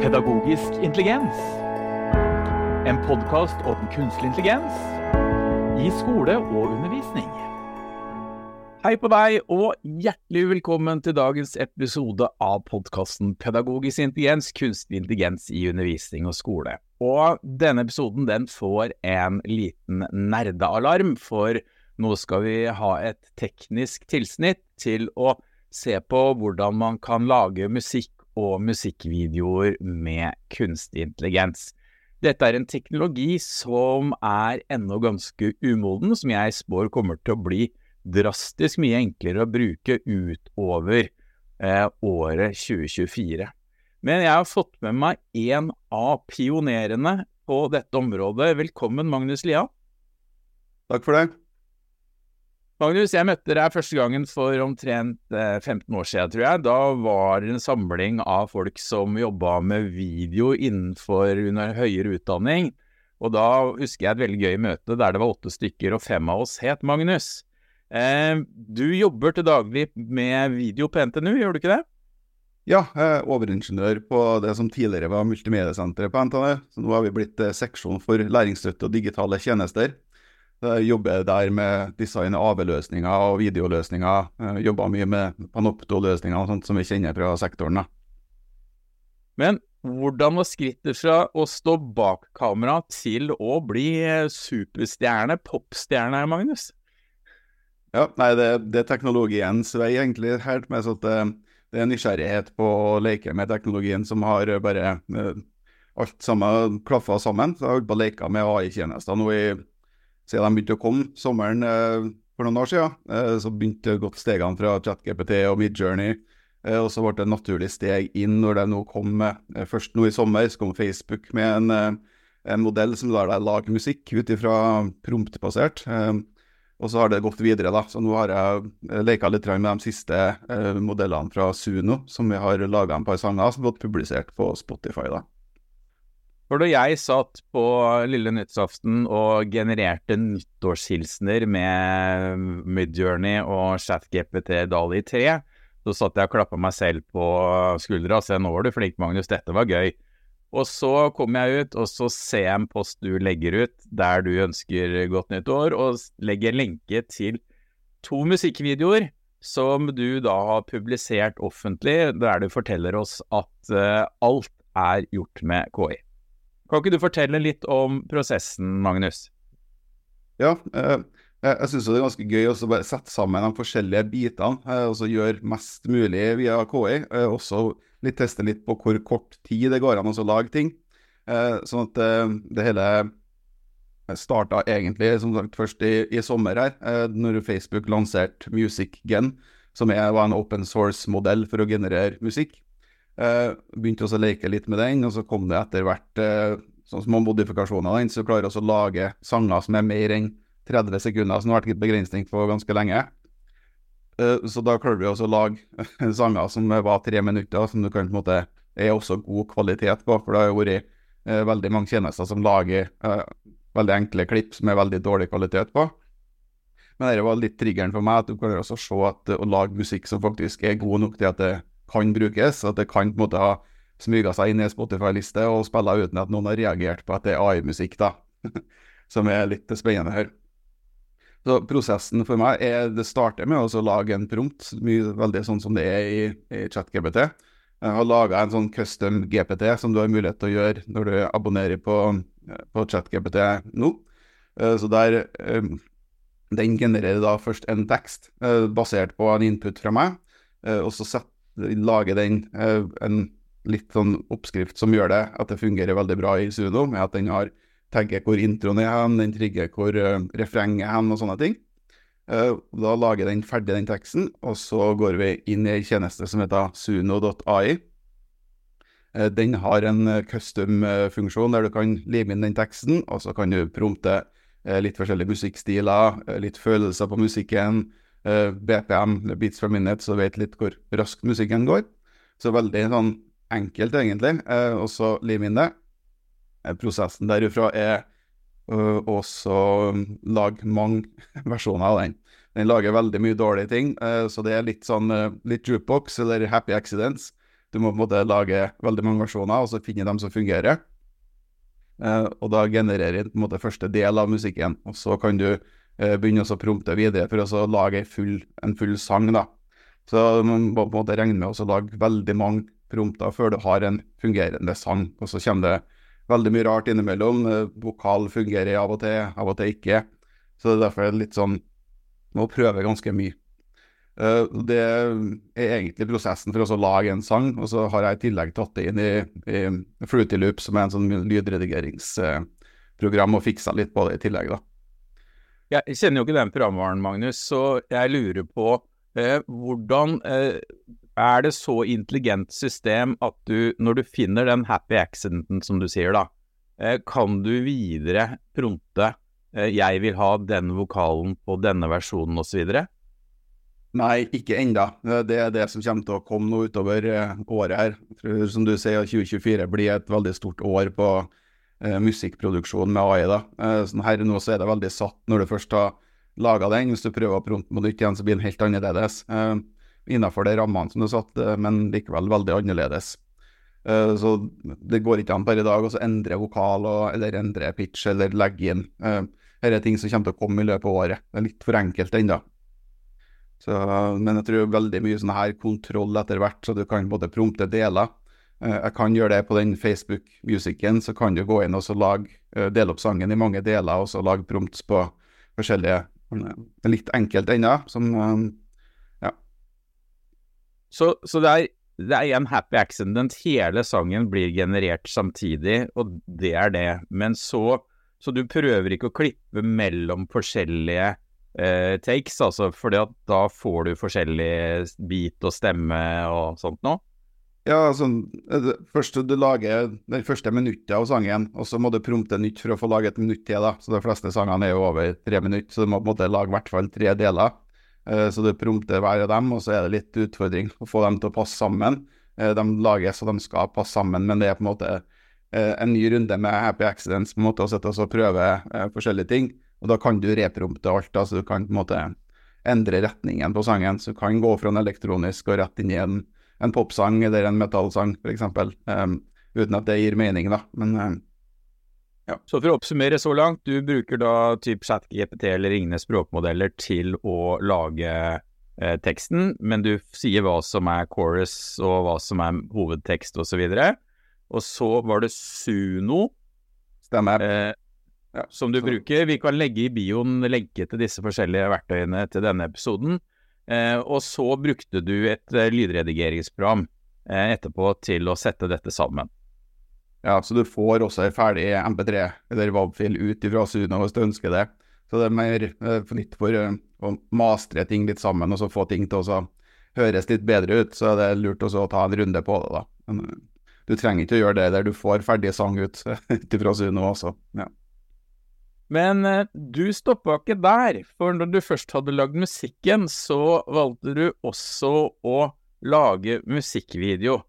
Pedagogisk intelligens. En podkast om kunstig intelligens i skole og undervisning. Hei på deg, og hjertelig velkommen til dagens episode av podkasten Pedagogisk intelligens, kunstig intelligens i undervisning og skole. Og denne episoden den får en liten nerdealarm, for nå skal vi ha et teknisk tilsnitt til å se på hvordan man kan lage musikk og musikkvideoer med kunstig intelligens. Dette er en teknologi som er ennå ganske umoden, som jeg spår kommer til å bli drastisk mye enklere å bruke utover eh, året 2024. Men jeg har fått med meg en av pionerene på dette området. Velkommen, Magnus Lia. Takk for det. Magnus, jeg møtte deg første gangen for omtrent 15 eh, år siden, tror jeg. Da var det en samling av folk som jobba med video innenfor under høyere utdanning. Og da husker jeg et veldig gøy møte der det var åtte stykker, og fem av oss het Magnus. Eh, du jobber til daglig med video på NTNU, gjør du ikke det? Ja, jeg er overingeniør på det som tidligere var Multimediesenteret på NTNU. Så nå har vi blitt eh, seksjon for læringsstøtte og digitale tjenester. Jeg jobber der med design av AV-løsninger og videoløsninger. Jeg jobber mye med Panopto-løsninger og sånt som vi kjenner fra sektoren. Da. Men hvordan var skrittet fra å stå bak kamera til å bli superstjerne, popstjerne, Magnus? Ja, nei, det, det er teknologiens vei, egentlig, helt med så at det, det er nysgjerrighet på å leke med teknologien som har bare eh, alt sammen klaffa sammen. Så jeg har holdt på å leke med AI-tjenester nå i siden de begynte å komme sommeren eh, for noen år siden, eh, så begynte det gått stegene fra ChatGPT og Midjourney. Eh, og så ble det et naturlig steg inn når det nå kom med, Først nå i sommer så kom Facebook med en, en modell som lar deg lage musikk ut ifra promptbasert. Og så har det gått videre, da. Så nå har jeg leka litt med de siste modellene fra Suno, som vi har laga en par sanger som blitt publisert på Spotify. da. For da jeg satt på lille nyttårsaften og genererte nyttårshilsener med Midjourney og ChatGPT Dali 3, så satt jeg og klappa meg selv på skuldra og sa nå var du flink, Magnus, dette var gøy. Og så kommer jeg ut, og så ser jeg en post du legger ut der du ønsker godt nytt år, og legger lenke til to musikkvideoer som du da har publisert offentlig, der du forteller oss at uh, alt er gjort med KI. Kan ikke du fortelle litt om prosessen, Magnus? Ja, eh, jeg syns det er ganske gøy å sette sammen de forskjellige bitene eh, og gjøre mest mulig via KI. Eh, også litt teste litt på hvor kort tid det går an å lage ting. Sånn at det hele starta egentlig som sagt først i, i sommer her, når Facebook lanserte MusicGen, som er, var en open source-modell for å generere musikk. Uh, begynte også å leke litt med den, og så kom det etter hvert uh, sånn små modifikasjoner av den, så klarer vi å lage sanger som er mer enn 30 sekunder, som har vært begrensning på ganske lenge. Uh, så da klarer vi også å lage sanger som var tre minutter, som du kan på en måte er også god kvalitet på. For det har jo vært veldig mange tjenester som lager veldig enkle klipp som er veldig dårlig kvalitet på. Men det var litt triggeren for meg, at du klarer også å se at å lage musikk som faktisk er god nok til at det kan brukes. At det kan på en måte ha smyga seg inn i Spotify-liste og spille uten at noen har reagert på at det er AI-musikk, da. Som er litt spennende her. Så prosessen for meg er Det starter med å lage en prompt, veldig sånn som det er i, i ChatGPT. Jeg har laga en sånn custom GPT som du har mulighet til å gjøre når du abonnerer på, på ChatGPT nå. Eh, så der eh, Den genererer da først en tekst eh, basert på en input fra meg, og så setter lage den eh, en litt sånn oppskrift som gjør det at det fungerer veldig bra i Suno, med at den har tagger hvor introen er hen, den trigger hvor uh, refrenget er hen og sånne ting. Uh, da lager den ferdig den teksten, og så går vi inn i en tjeneste som heter suno.ai. Den har en custom-funksjon der du kan lime inn den teksten, og så kan du prompte litt forskjellige musikkstiler, litt følelser på musikken, uh, BPM, beats per minute, så vet litt hvor raskt musikken går. Så veldig sånn enkelt, egentlig. Uh, og så det. Uh, prosessen derifra er uh, også um, lage mange versjoner av den. Den lager veldig mye dårlige ting, så det er litt sånn litt jukebox eller happy accidents. Du må på en måte lage veldig mange versjoner, og så finne dem som fungerer. Eh, og da genererer på en måte første del av musikken, og så kan du eh, begynne å prompte videre for å lage full, en full sang. da. Så man må på en måte regne med å lage veldig mange prompter før du har en fungerende sang. Og så kommer det veldig mye rart innimellom. Eh, vokal fungerer av og til, av og til ikke. Så det er derfor litt sånn Må prøve ganske mye. Uh, det er egentlig prosessen for å lage en sang, og så har jeg i tillegg tatt det inn i, i Fruity Loop, som er en sånn lydredigeringsprogram, og fiksa litt på det i tillegg, da. Jeg kjenner jo ikke den programvaren, Magnus, så jeg lurer på eh, hvordan eh, er det så intelligent system at du, når du finner den happy accidenten, som du sier, da, eh, kan du videre prompte eh, 'jeg vil ha den vokalen på denne versjonen', osv.? Nei, ikke enda. Det er det som kommer til å komme nå utover eh, året her. Tror, som du sier, 2024 blir et veldig stort år på eh, musikkproduksjon med AI. da. Eh, sånn her nå så er det veldig satt når du først har laga den. Hvis du prøver å prompe på nytt igjen, så blir den helt annerledes. Eh, innenfor de rammene som du satt, eh, men likevel veldig annerledes. Så det går ikke an per i dag å endre vokal eller endre pitch eller legge inn. Uh, dette er ting som kommer til å komme i løpet av året. Det er litt for enkelt ennå. men jeg tror veldig mye sånn her kontroll etter hvert, så du kan både prompte deler. Uh, jeg kan gjøre det på den Facebook-musikken, så kan du gå inn og lage, dele opp sangen i mange deler, og så lage prompts på forskjellige Litt enkelt ennå, som så, så det, er, det er en happy accident. Hele sangen blir generert samtidig, og det er det. Men så Så du prøver ikke å klippe mellom forskjellige eh, takes, altså, for da får du forskjellig bit og stemme og sånt noe? Ja, altså, først du lager det første minuttet av sangen, og så må du prompte nytt for å få lage et minutt til. da, så De fleste sangene er jo over tre minutter, så du må på en måte lage i hvert fall tre deler. Eh, så du prompter hver av dem, og så er det litt utfordring å få dem til å passe sammen. Eh, de lages så de skal passe sammen, men det er på en måte eh, en ny runde med happy accidents på en måte å sitte og prøve forskjellige ting. Og da kan du reprompte alt. da, så Du kan på en måte endre retningen på sangen. Så du kan gå fra en elektronisk og rett inn i en, en popsang eller en metallsang, f.eks. Um, uten at det gir mening, da. Men um, ja. Så for å oppsummere så langt, du bruker da typ ChatGPT eller lignende språkmodeller til å lage eh, teksten, men du sier hva som er chorus og hva som er hovedtekst osv. Og, så og så var det Suno. Stemmer. Eh, ja, som du så. bruker. Vi kan legge i bioen lenke til disse forskjellige verktøyene til denne episoden. Eh, og så brukte du et eh, lydredigeringsprogram eh, etterpå til å sette dette sammen. Ja, så du får også en ferdig MP3 eller WAB-fil ut ifra Suno hvis du ønsker det. Så det er mer for nytt for å mastre ting litt sammen og så få ting til å høres litt bedre ut. Så det er lurt også å ta en runde på det, da. Men du trenger ikke å gjøre det der du får ferdig sang ut ut ifra Suno også. Ja. Men uh, du stoppa ikke der, for når du først hadde lagd musikken, så valgte du også å lage musikkvideo.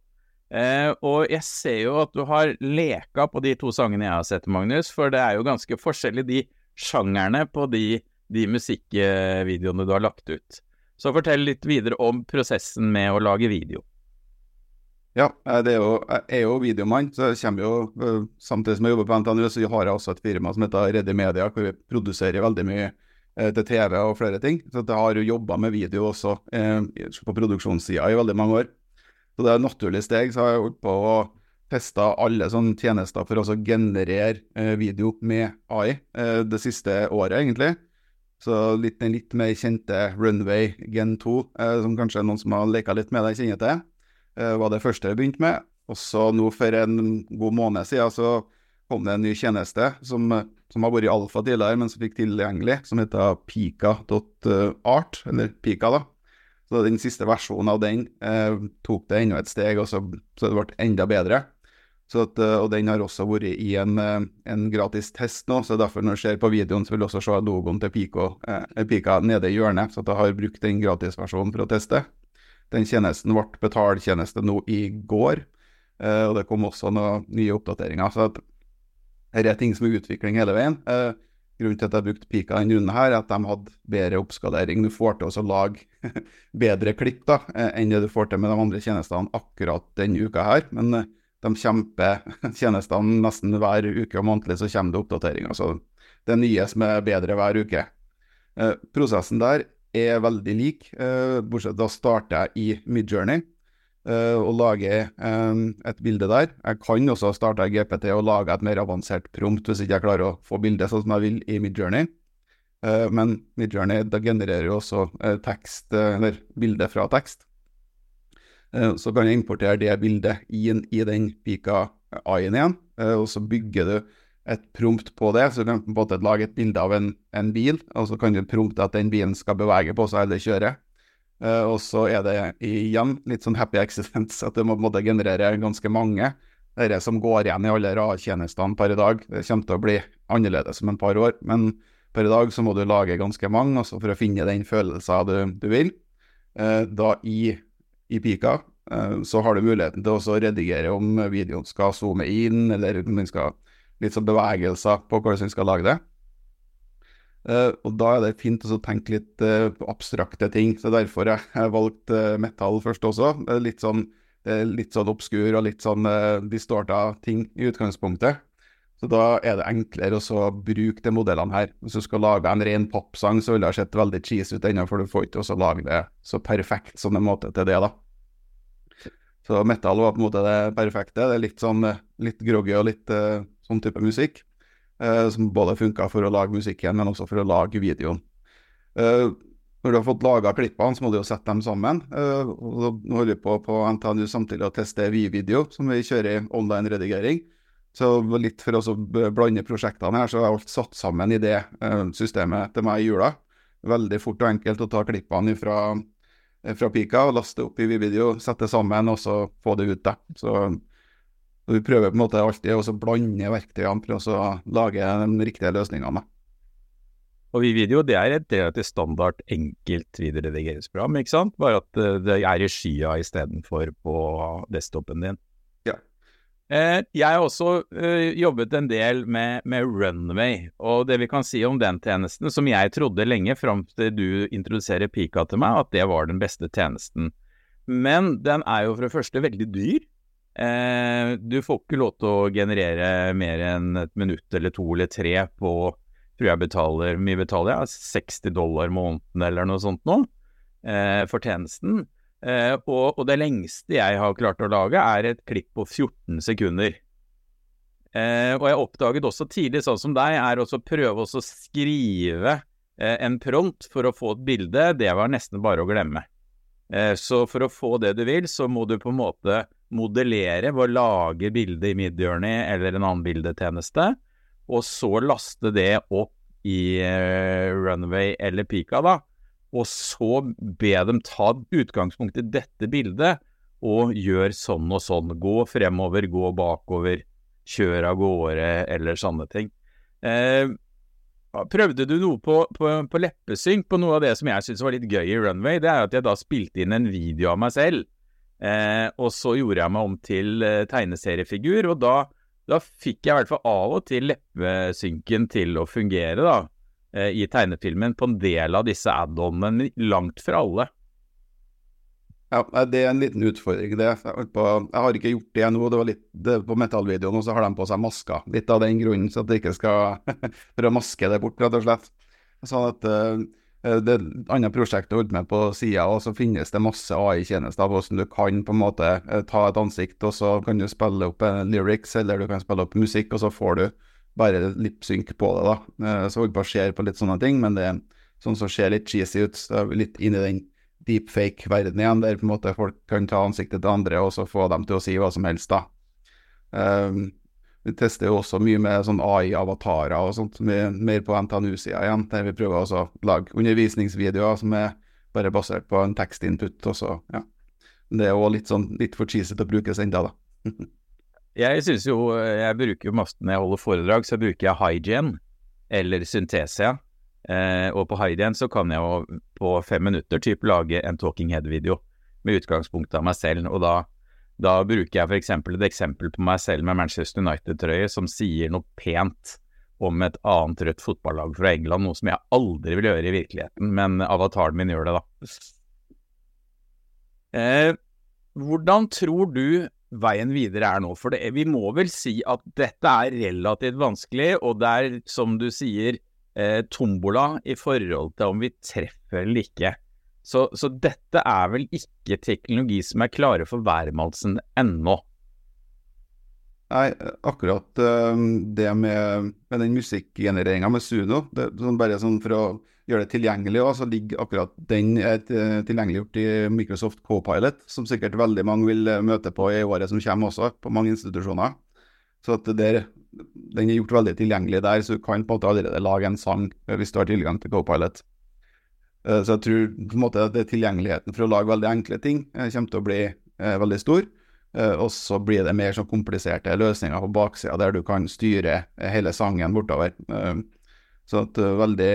Eh, og jeg ser jo at du har leka på de to sangene jeg har sett, Magnus, for det er jo ganske forskjellig de sjangerne på de, de musikkvideoene du har lagt ut. Så fortell litt videre om prosessen med å lage video. Ja, eh, det er jo, jeg er jo videomann, så jeg kommer jo eh, samtidig som jeg jobber på NTNU, så har jeg også et firma som heter Reddy Media, hvor vi produserer veldig mye eh, til TV og flere ting. Så jeg har jo jobba med video også eh, på produksjonssida i veldig mange år. Så det er et naturlig steg. Så har jeg holdt på å teste alle sånne tjenester for å generere eh, video med AI eh, det siste året, egentlig. Så litt, den litt mer kjente Runway Gen 2, eh, som kanskje noen som har leka litt med det, kjenner til, eh, var det første jeg begynte med. Og så nå for en god måned siden så kom det en ny tjeneste som, som har vært i alfa tidligere, men som fikk tilgjengelig, som heter pika.art, eller Pika, da. Så den siste versjonen av den eh, tok det enda et steg, og så, så det ble enda bedre. At, eh, og den har også vært i en, eh, en, gratis test nå, så derfor når du ser på videoen, så vil du også se logoen til Pika, eh, Pika nede i hjørnet. Så jeg har brukt den gratisversjonen for å teste. Den tjenesten ble betaltjeneste nå i går, eh, og det kom også noen nye oppdateringer. Så dette er ting som er utvikling hele veien. Eh, grunnen til at jeg brukte Pika denne runden, er at de hadde bedre oppskalering. Du får til å lage bedre klipp da, eh, enn det du får til med de andre tjenestene akkurat denne uka her. Men de kjemper tjenestene nesten hver uke og månedlig, så kommer det oppdateringer. Så det er nye som er bedre hver uke. Eh, prosessen der er veldig lik, eh, bortsett da starter jeg i Midjourney uh, og lager um, et bilde der. Jeg kan også starte i GPT og lage et mer avansert prompt hvis ikke jeg klarer å få bildet sånn som jeg vil i Midjourney. Men Midjourney da genererer jo også tekst, eller bilde fra tekst. så kan jeg importere det bildet inn i den pika AI-en igjen, og så bygger du et prompt på det. Så du kan på en lage et bilde av en, en bil, og så kan du prompte at den bilen skal bevege på seg eller kjøre. Uh, og så er det igjen litt sånn happy accidents, at du må måte generere ganske mange. Dette som går igjen i alle RA-tjenestene per i dag. Det kommer til å bli annerledes om en par år, men per i dag så må du lage ganske mange altså for å finne den følelsen du, du vil. Uh, da i, i Pika uh, så har du muligheten til å redigere om videoen skal zoome inn, eller om den skal litt sånn bevegelser på hvordan vi skal lage det. Uh, og da er det fint å tenke litt uh, på abstrakte ting. Så derfor jeg har valgt uh, metall først også. litt sånn, litt sånn obskur og litt sånn uh, distorta ting i utgangspunktet. Så da er det enklere å bruke de modellene her. Hvis du skal lage en ren popsang, så ville det sett veldig cheese ut ennå, for du får ikke også lage det så perfekt som en måte til det, da. Så metal var på en måte det perfekte. Det er litt sånn litt groggy og litt sånn type musikk. Eh, som både funka for å lage musikken, men også for å lage videoen. Eh, når du har fått laga klippene, så må du jo sette dem sammen. Eh, Nå holder vi på på NTNU samtidig å teste Vi-video, som vi kjører i online-redigering. Så litt for å blande prosjektene her, så har alt satt sammen i det systemet til meg i jula. Veldig fort og enkelt å ta klippene fra, fra Pika og laste opp i Vi-video, sette sammen og så få det ut. der. Så og vi prøver på en måte alltid å blande verktøyene for å lage de riktige løsningene. Og Video det er et relativt standard, enkelt videoredigeringsprogram, ikke sant? Bare at eh, det er i skya istedenfor på desktopen din. Ja. Eh, jeg har også eh, jobbet en del med, med, Runway, og det vi kan si om den tjenesten, som jeg trodde lenge fram til du introduserer Pika til meg, at det var den beste tjenesten. Men den er jo for det første veldig dyr. Eh, du får ikke lov til å generere mer enn et minutt eller to eller tre på Tror jeg betaler mye betaler jeg, 60 dollar måneden eller noe sånt nå, eh, for tjenesten. Eh, og, det lengste jeg har klart å lage, er et klipp på 14 sekunder. Og jeg oppdaget også tidlig, sånn som deg, er å prøve å skrive en prompt for å få et bilde. Det var nesten bare å glemme. Så for å få det du vil, så må du på en måte modellere ved å lage bilde i Midjourney eller en annen bildetjeneste, og så laste det opp i uh, Runway eller Pika, da, og så be dem ta utgangspunkt i dette bildet og gjør sånn og sånn. Gå fremover, gå bakover, kjør av gårde eller sånne ting. Eh, prøvde du noe på, på, på leppesynk på noe av det som jeg syntes var litt gøy i Runway? Det er at jeg da spilte inn en video av meg selv Eh, og så gjorde jeg meg om til eh, tegneseriefigur, og da, da, fikk jeg i hvert fall av og til leppesynken til å fungere da, eh, i tegnefilmen på en del av disse add-onene, men langt fra alle. Ja, Det er en liten utfordring, det. Jeg, på, jeg har ikke gjort det nå. Det var litt det, På metallvideoen og så har de på seg masker. Litt av den grunnen, så at det ikke skal For å maske det bort, rett og slett. Sånn at Eh, det er et annet prosjekt jeg holdt med på sida, og så finnes det masse AI-tjenester på hvordan du kan på en måte eh, ta et ansikt, og så kan du spille opp en lyrics, eller du kan spille opp musikk, og så får du bare lipsynk på det. da. Eh, så holder på å se på litt sånne ting, men det er sånn som ser litt cheesy ut. Litt inn i den deepfake-verdenen igjen, der på en måte folk kan ta ansiktet til andre, og så få dem til å si hva som helst, da. Um, vi tester jo også mye med sånn AI-avatarer og sånt, mer på NTNU-sida igjen, der vi prøver også å lage undervisningsvideoer som er bare basert på en tekstinput. Også, ja. Det er jo litt, sånn, litt for cheesy til å brukes ennå, da. jeg synes jo Jeg bruker jo masse når jeg holder foredrag, så bruker jeg Hygen eller Syntesia. Eh, og på Hygen så kan jeg jo på fem minutter typ lage en talking head-video med utgangspunkt av meg selv, og da da bruker jeg f.eks. et eksempel på meg selv med Manchester United-trøye som sier noe pent om et annet rødt fotballag fra England, noe som jeg aldri vil gjøre i virkeligheten, men avataren min gjør det, da. Eh, hvordan tror du veien videre er nå? For det, vi må vel si at dette er relativt vanskelig, og det er, som du sier, eh, tombola i forhold til om vi treffer eller ikke. Så, så, dette er vel ikke teknologi som er klare for hvermannsen ennå? Nei, akkurat uh, det med, med den musikkgenereringa med Suno, det, sånn bare sånn for å gjøre det tilgjengelig, så ligger akkurat den er tilgjengeliggjort i Microsoft Copilot, som sikkert veldig mange vil eh, møte på i året som kommer også, på mange institusjoner. Så at der, den er gjort veldig tilgjengelig der, så du kan på en måte allerede lage en sang eh, hvis du har tilgang til Copilot. Uh, så jeg tror på en måte at det tilgjengeligheten for å lage veldig enkle ting kommer til å bli uh, veldig stor. Og så blir det mer sånn kompliserte løsninger på baksida, der du kan styre hele sangen bortover. så at veldig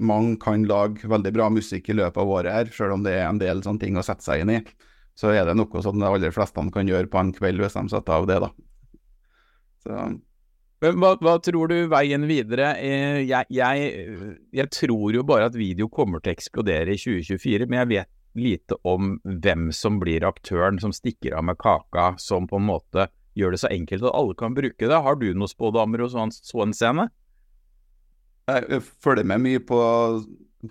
mange kan lage veldig bra musikk i løpet av året her, selv om det er en del sånne ting å sette seg inn i. Så er det noe som de aller fleste kan gjøre på en kveld hvis de setter av det, da. Så. Hva, hva, tror du veien videre? Eh, jeg, jeg, jeg, tror jo bare at video kommer til å eksplodere i 2024, men jeg vet lite om hvem som blir aktøren som stikker av med kaka, som på en måte gjør det så enkelt at alle kan bruke det. Har du noen spådommer hos sånn scene? Jeg følger med mye på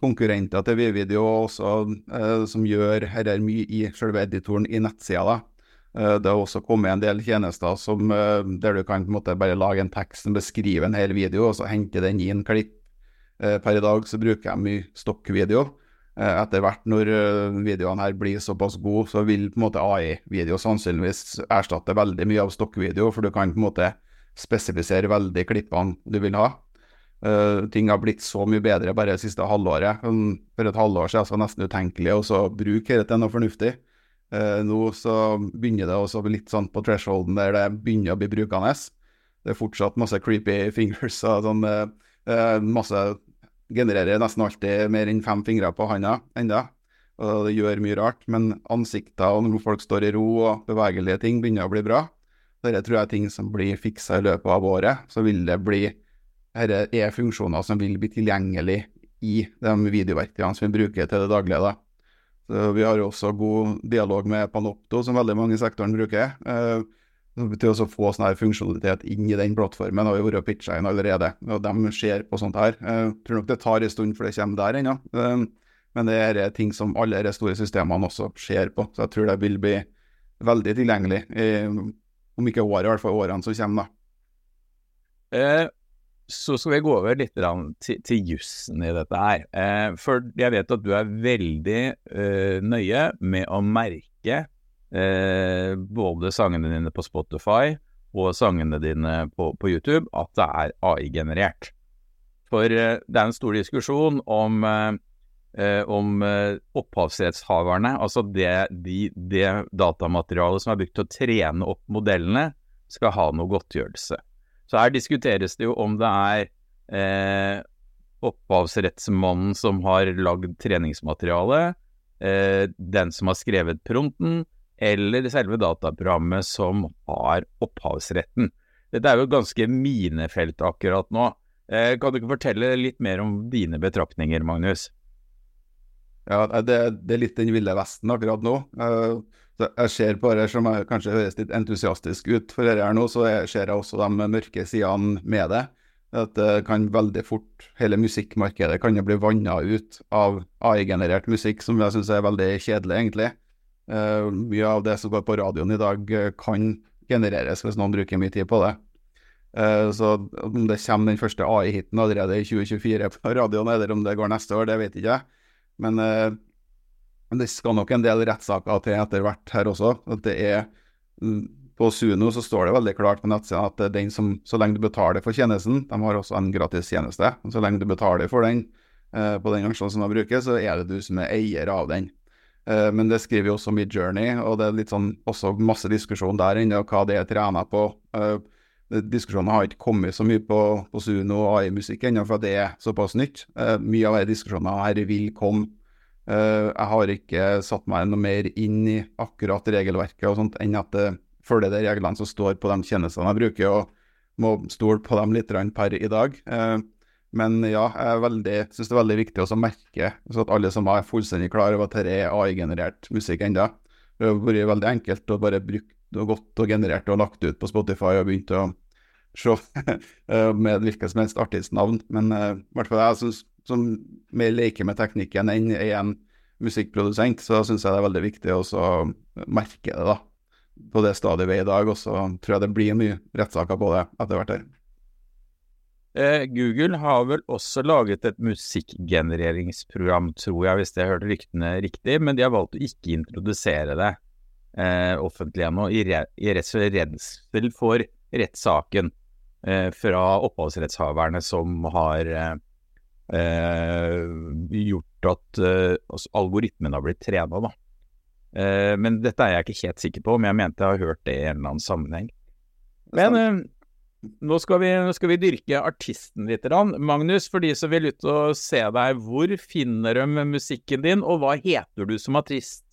konkurrenter til Vivideo også, eh, som gjør dette mye i selve editoren i nettsida. Eh, det har også kommet en del tjenester som, eh, der du kan en måte bare lage en tekst som beskriver en hel video, og så hente den inn klipp. Eh, per i dag så bruker jeg mye stokkvideo. Etter hvert når videoene her blir såpass gode, så vil på en måte AI-video sannsynligvis erstatte veldig mye av stokkvideo, for du kan på en måte spesifisere veldig klippene du vil ha. Uh, ting har blitt så mye bedre bare det siste halvåret. Um, for et halvår siden så var det nesten utenkelig å bruke dette til noe fornuftig. Uh, nå så begynner det også litt sånn på thresholden der det begynner å bli brukende. Det er fortsatt masse creepy fingers og sånn. Uh, masse genererer nesten alltid mer enn fem fingre på handa enda. Og det gjør mye rart. Men ansikter og når folk står i ro og bevegelige ting begynner å bli bra. Dette tror jeg er ting som blir fiksa i løpet av året. Så vil det bli dette er funksjoner som vil bli tilgjengelig i de videoverktøyene som vi bruker til det daglige. da. Så vi har jo også god dialog med Panopto, som veldig mange i sektoren bruker. Eh, til å få sånn her funksjonalitet inn i den plattformen har vi vært pitcha inn allerede. og De ser på sånt her. Jeg tror nok det tar en stund før det kommer der ennå. Eh, men det er ting som alle de store systemene også ser på. Så jeg tror det vil bli veldig tilgjengelig, om ikke året, i hvert fall årene som kommer. da. Eh, så skal vi gå over litt til, til jussen i dette her. Eh, for jeg vet at du er veldig eh, nøye med å merke eh, både sangene dine på Spotify og sangene dine på, på YouTube at det er AI-generert. For eh, det er en stor diskusjon om, eh, om eh, opphavsrettshaverne, altså det, de, det datamaterialet som er brukt til å trene opp modellene, skal ha noe godtgjørelse. Så her diskuteres det jo om det er eh, opphavsrettsmannen som har lagd treningsmaterialet, eh, den som har skrevet prompten, eller selve dataprogrammet som har opphavsretten. Dette er jo et ganske minefelt akkurat nå. Eh, kan du ikke fortelle litt mer om dine betraktninger, Magnus? Ja, det, det er litt den ville vesten akkurat nå. Uh, jeg ser på det som jeg kanskje høres litt entusiastisk ut for dette her nå, så jeg ser jeg også de mørke sidene med det. At det kan veldig fort, hele musikkmarkedet kan jo bli vanna ut av AI-generert musikk, som jeg syns er veldig kjedelig, egentlig. Uh, mye av det som går på radioen i dag, uh, kan genereres hvis noen bruker mye tid på det. Uh, så om det kommer den første AI-hiten allerede i 2024 på radioen, eller om det går neste år, det vet ikke jeg. Men men det skal nok en del rettssaker til etter hvert her også. at det er mm, På Suno så står det veldig klart på nettsida at er den som, så lenge du betaler for tjenesten De har også en gratis tjeneste. Så lenge du betaler for den eh, på den versjonen som de bruker, så er det du som er eier av den. Eh, men det skriver jo også Midjourney, og det er litt sånn, også masse diskusjon der inne, og hva det er trena på. Eh, diskusjonen har ikke kommet så mye på, på Suno og AI-musikk ennå, for det er såpass nytt. Eh, mye av de diskusjonene her vil komme jeg har ikke satt meg noe mer inn i akkurat regelverket og sånt, enn at det følger de reglene som står på de tjenestene jeg bruker. og må stole på dem litt per i dag. Men ja, jeg syns det er veldig viktig å merke så at alle som er fullstendig klar over at dette er AI-generert musikk ennå. Det har vært veldig enkelt å bare bruke og gått og generert og lagt ut på Spotify og begynt å se med hvilket som helst artistnavn. Men i hvert fall jeg synes, som mer leker med teknikken enn en musikkprodusent, så syns jeg det er veldig viktig å merke det da, på det stadiet vi er i dag. Og så tror jeg det blir mye rettssaker på det etter hvert. her. Eh, Google har vel også laget et musikkgenereringsprogram, tror jeg, hvis jeg hørte ryktene riktig, men de har valgt å ikke introdusere det eh, offentlig ennå, i, re i redsel for rettssaken eh, fra opphavsrettshaverne som har eh, gjort at eh, altså, algoritmen har blitt trena, da. men dette er jeg ikke helt sikker på, men jeg mente jeg har hørt det i en eller annen sammenheng. Men nå skal, vi, nå skal, vi, dyrke artisten litt. Magnus, for de som vil ut og se deg, hvor finner de musikken din, og hva heter du som artist?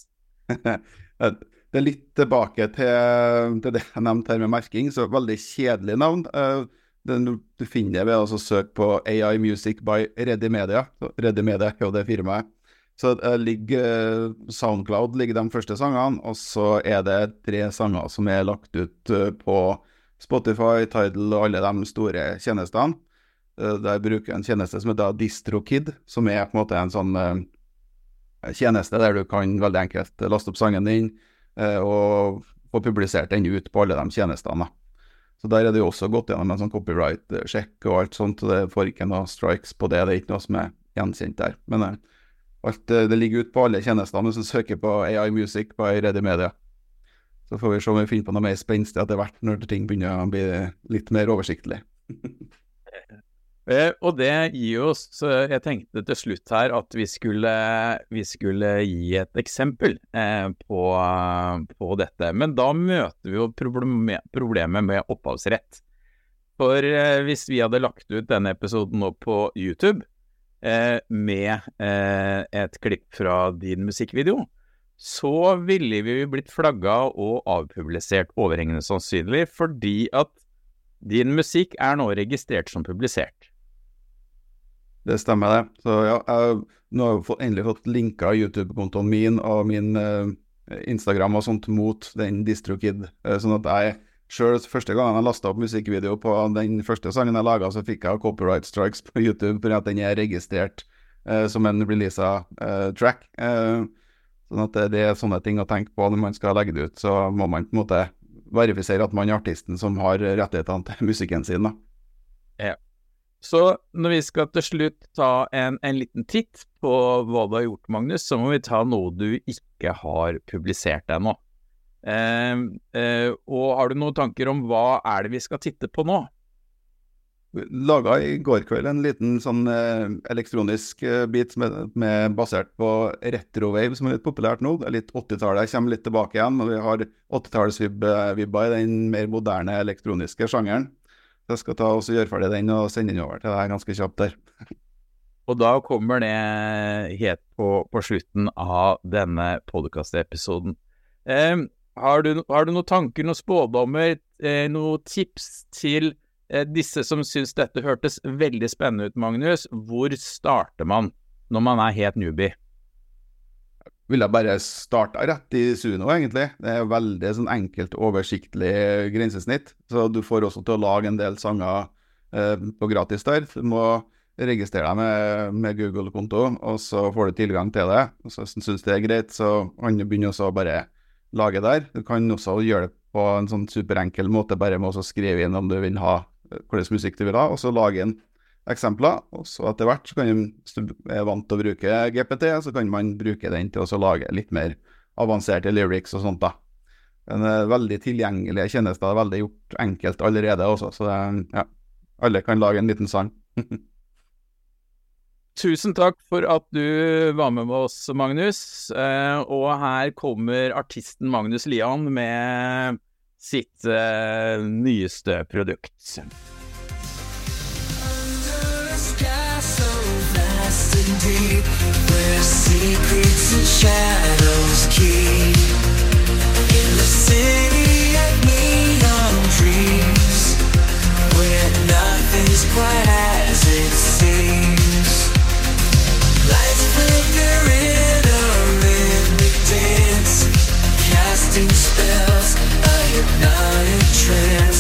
det er litt tilbake til, til, det jeg nevnte her med merking, så veldig kjedelig navn. Uh, det, du finner det ved å søke på AI Music by Ready Media. Ready Media er jo det firmaet. Så uh, ligger Soundcloud ligger de første sangene, og så er det tre sanger som er lagt ut uh, på Spotify, Tidal og alle de store tjenestene. Uh, der bruker jeg en tjeneste som heter DistroKid, som er på en måte en sånn tjeneste der du kan veldig enkelt laste opp sangen din og få publisert den ut på alle de tjenestene. Så der er det jo også gått gjennom en sånn copyright-sjekk og alt sånt, og det får ikke noe strikes på det. Det er ikke noe som er gjenkjent der. Men alt, det ligger ute på alle tjenestene hvis du søker på AI Music på Ready Media. Så får vi se om vi finner på noe mer spenstig etter hvert, når ting begynner å bli litt mer oversiktlig. eh, og det gir oss Jeg tenkte til slutt her at vi skulle, vi skulle gi et eksempel eh, på, på, dette. Men da møter vi jo problemet med opphavsrett. For eh, hvis vi hadde lagt ut denne episoden nå på YouTube med et klipp fra din musikkvideo, så ville vi blitt flagga og avpublisert overhengende sannsynlig, fordi at din musikk er nå registrert som publisert. Det stemmer, det. Så ja, jeg, nå har jeg endelig fått linka YouTube-kontoen min og min eh, Instagram og sånt mot den DistroKid, Eh, sånn at jeg Sjøl første gangen jeg lasta opp musikkvideo på den første sangen jeg laga, så fikk jeg copyright strikes på YouTube fordi den er registrert eh, som en releasa track. Uh, Sånn at det, er sånne ting å tenke på når man skal legge det ut. Så må man på en måte verifisere at man er artisten som har rettighetene til musikken sin. da. Ja. Så når vi skal til slutt ta en, en, liten titt på hva du har gjort, Magnus, så må vi ta noe du ikke har publisert ennå. Eh, eh, og har du noen tanker om hva er det vi skal titte på nå? laga i går kveld en liten sånn eh, elektronisk eh, bit med, med, basert på retro-wave, som er litt populært nå. Det er litt 80-tallet. Jeg kommer litt tilbake igjen, og vi har 80-tallsvibba i den mer moderne elektroniske sjangeren. Jeg skal ta og gjøre ferdig den og sende den over til deg ganske kjapt der. Og da kommer det helt på, på slutten av denne podkastepisoden. Eh, har, har du noen tanker, noen spådommer, eh, noen tips til Eh, disse som syns dette hørtes veldig spennende ut, Magnus, hvor starter man når man er helt newbie? Vil jeg bare starte rett i Suno, egentlig. Det er veldig sånn enkelt, oversiktlig grensesnitt. Så du får også til å lage en del sanger eh, på gratis der. Du må registrere deg med, med Google-konto, og så får du tilgang til det. Og så syns det er greit, så kan du begynne å bare lage der. Du kan også gjøre det på en sånn superenkel måte, bare med å skrive inn om du vil ha hvilken musikk du vil ha, og så lage en eksempler. Og så etter hvert, så kan hvis du er vant til å bruke GPT, så kan man bruke den til å lage litt mer avanserte lyrics og sånt. da. En uh, veldig tilgjengelig tjeneste. Det er veldig gjort enkelt allerede også, så det, ja, alle kan lage en liten sang. Tusen takk for at du var med oss, Magnus. Uh, og her kommer artisten Magnus Lian med sitt uh, nyeste produkt. Where secrets and shadows keep. In the city of neon dreams Where nothing's as it seems. Lights flicker in a rhythmic dance Casting spells, a hypnotic trance.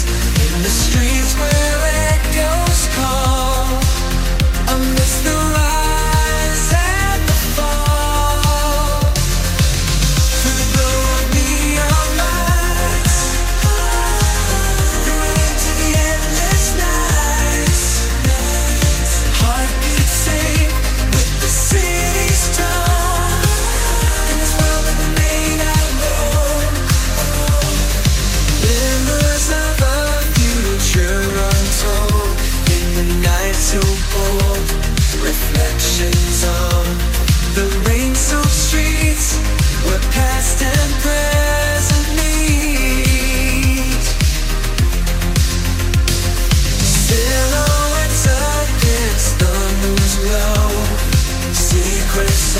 Secrets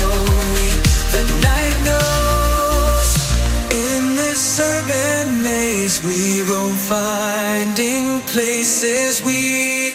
the night knows. In this urban maze we roam, finding places we.